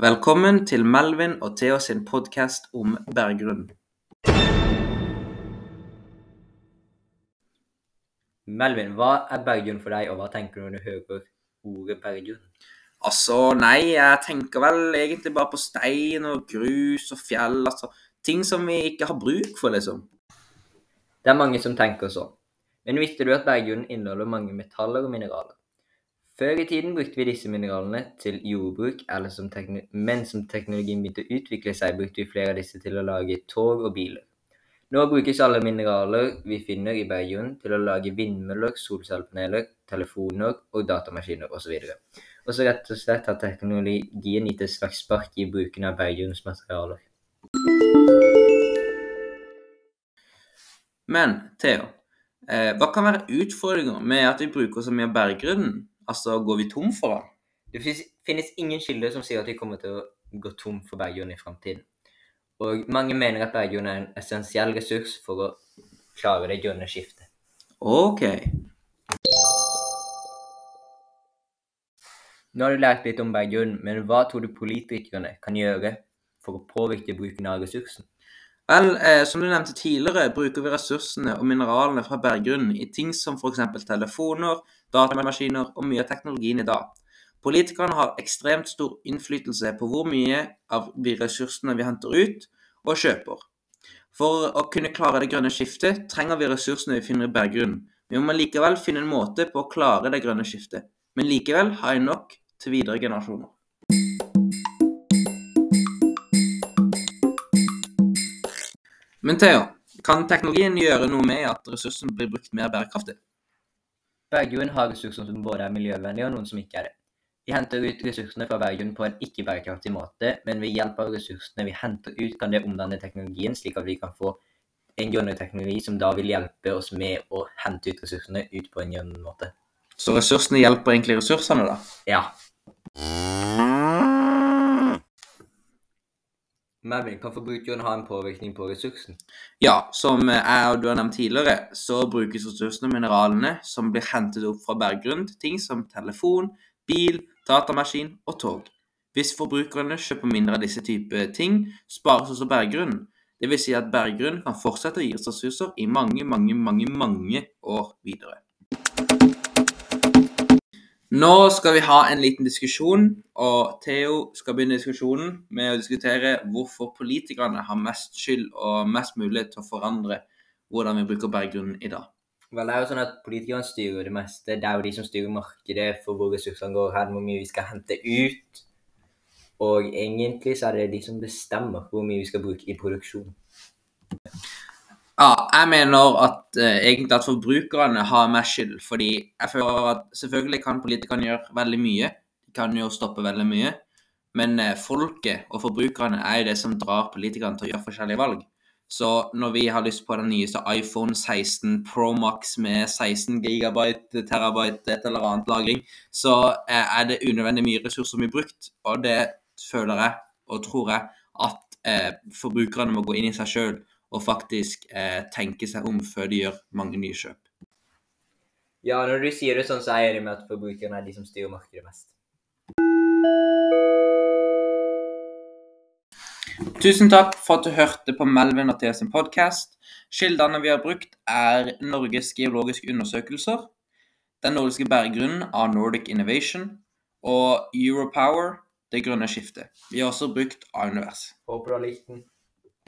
Velkommen til Melvin og Theo sin podkast om berggrunn. Melvin, hva er berggrunn for deg, og hva tenker du når du hører ordet berggrunn? Altså, nei, jeg tenker vel egentlig bare på stein og grus og fjell. Altså ting som vi ikke har bruk for, liksom. Det er mange som tenker sånn. Men visste du at berggrunnen inneholder mange metaller og mineraler? Før i tiden brukte vi disse mineralene til jordbruk, som men som teknologien begynte å utvikle seg, brukte vi flere av disse til å lage tog og biler. Nå brukes alle mineraler vi finner i berggrunnen til å lage vindmøller, solcellepaneler, telefoner og datamaskiner osv. Og så rett og slett har teknologien gitt et slags spark i bruken av berggrunnens materialer. Men Theo, eh, hva kan være utfordringer med at vi bruker så mye av berggrunnen? Altså, går vi tom for den? Det finnes- ingen kilder som sier at vi kommer til å gå tom for berggrunn i framtiden. Og mange mener at berggrunn er en essensiell ressurs for å klare det grønne skiftet. Ok. Nå har du lært litt om berggrunn, men hva tror du politikerne kan gjøre for å påvirke bruken av ressursen? Vel, eh, som du nevnte tidligere, bruker vi ressursene og mineralene fra berggrunnen i ting som f.eks. telefoner, datamaskiner og mye av teknologien i dag. Politikerne har ekstremt stor innflytelse på hvor mye av de ressursene vi henter ut og kjøper. For å kunne klare det grønne skiftet trenger vi ressursene vi finner i berggrunnen. Vi må likevel finne en måte på å klare det grønne skiftet, men likevel ha nok til videre generasjoner. Men Theo, kan teknologien gjøre noe med at ressursen blir brukt mer bærekraftig? Bergjorden har ressurser som både er miljøvennlige og noen som ikke er det. Vi henter ut ressursene fra bergjorden på en ikke-bærekraftig måte, men ved hjelp av ressursene vi henter ut, kan det omdanne teknologien slik at vi kan få en grønnere teknologi som da vil hjelpe oss med å hente ut ressursene ut på en grønn måte. Så ressursene hjelper egentlig ressursene, da? Ja. Melvin, kan forbrukeren ha en påvirkning på ressursen? Ja, som jeg og du har nevnt tidligere, så brukes ressursene og mineralene som blir hentet opp fra berggrunn til ting som telefon, bil, datamaskin og tog. Hvis forbrukerne kjøper mindre av disse typer ting, spares også berggrunnen. Vil si at berggrunnen kan fortsette å gi ressurser i mange, mange, mange, mange år videre. Nå skal vi ha en liten diskusjon, og Theo skal begynne diskusjonen med å diskutere hvorfor politikerne har mest skyld og mest mulighet til å forandre hvordan vi bruker berggrunnen i dag. Vel, det er jo sånn at Politikerne styrer det meste. Det er jo de som styrer markedet for hvor ressursene går hen, hvor mye vi skal hente ut. Og egentlig så er det de som bestemmer hvor mye vi skal bruke i produksjon. Ja, jeg mener at eh, egentlig at forbrukerne har mest skyld. Fordi jeg føler at selvfølgelig kan politikerne gjøre veldig mye. De kan jo stoppe veldig mye. Men eh, folket og forbrukerne er jo det som drar politikerne til å gjøre forskjellige valg. Så når vi har lyst på den nyeste iPhone 16 Pro Max med 16 gigabyte, terabyte, et eller annet lagring, så eh, er det unødvendig mye ressurser som blir brukt. Og det føler jeg og tror jeg at eh, forbrukerne må gå inn i seg sjøl og faktisk eh, tenke seg om før de gjør mange nye kjøp. Ja, når du sier det sånn, så er det med at forbrukerne er de som styrer markedet mest. Tusen takk for at du hørte på Melvin og Thea sin podkast. Kildene vi har brukt, er Norges geologiske undersøkelser, Den nordiske berggrunnen av Nordic Innovation og Europower, det grønne skiftet. Vi har også brukt A-univers. Håper du har likt den.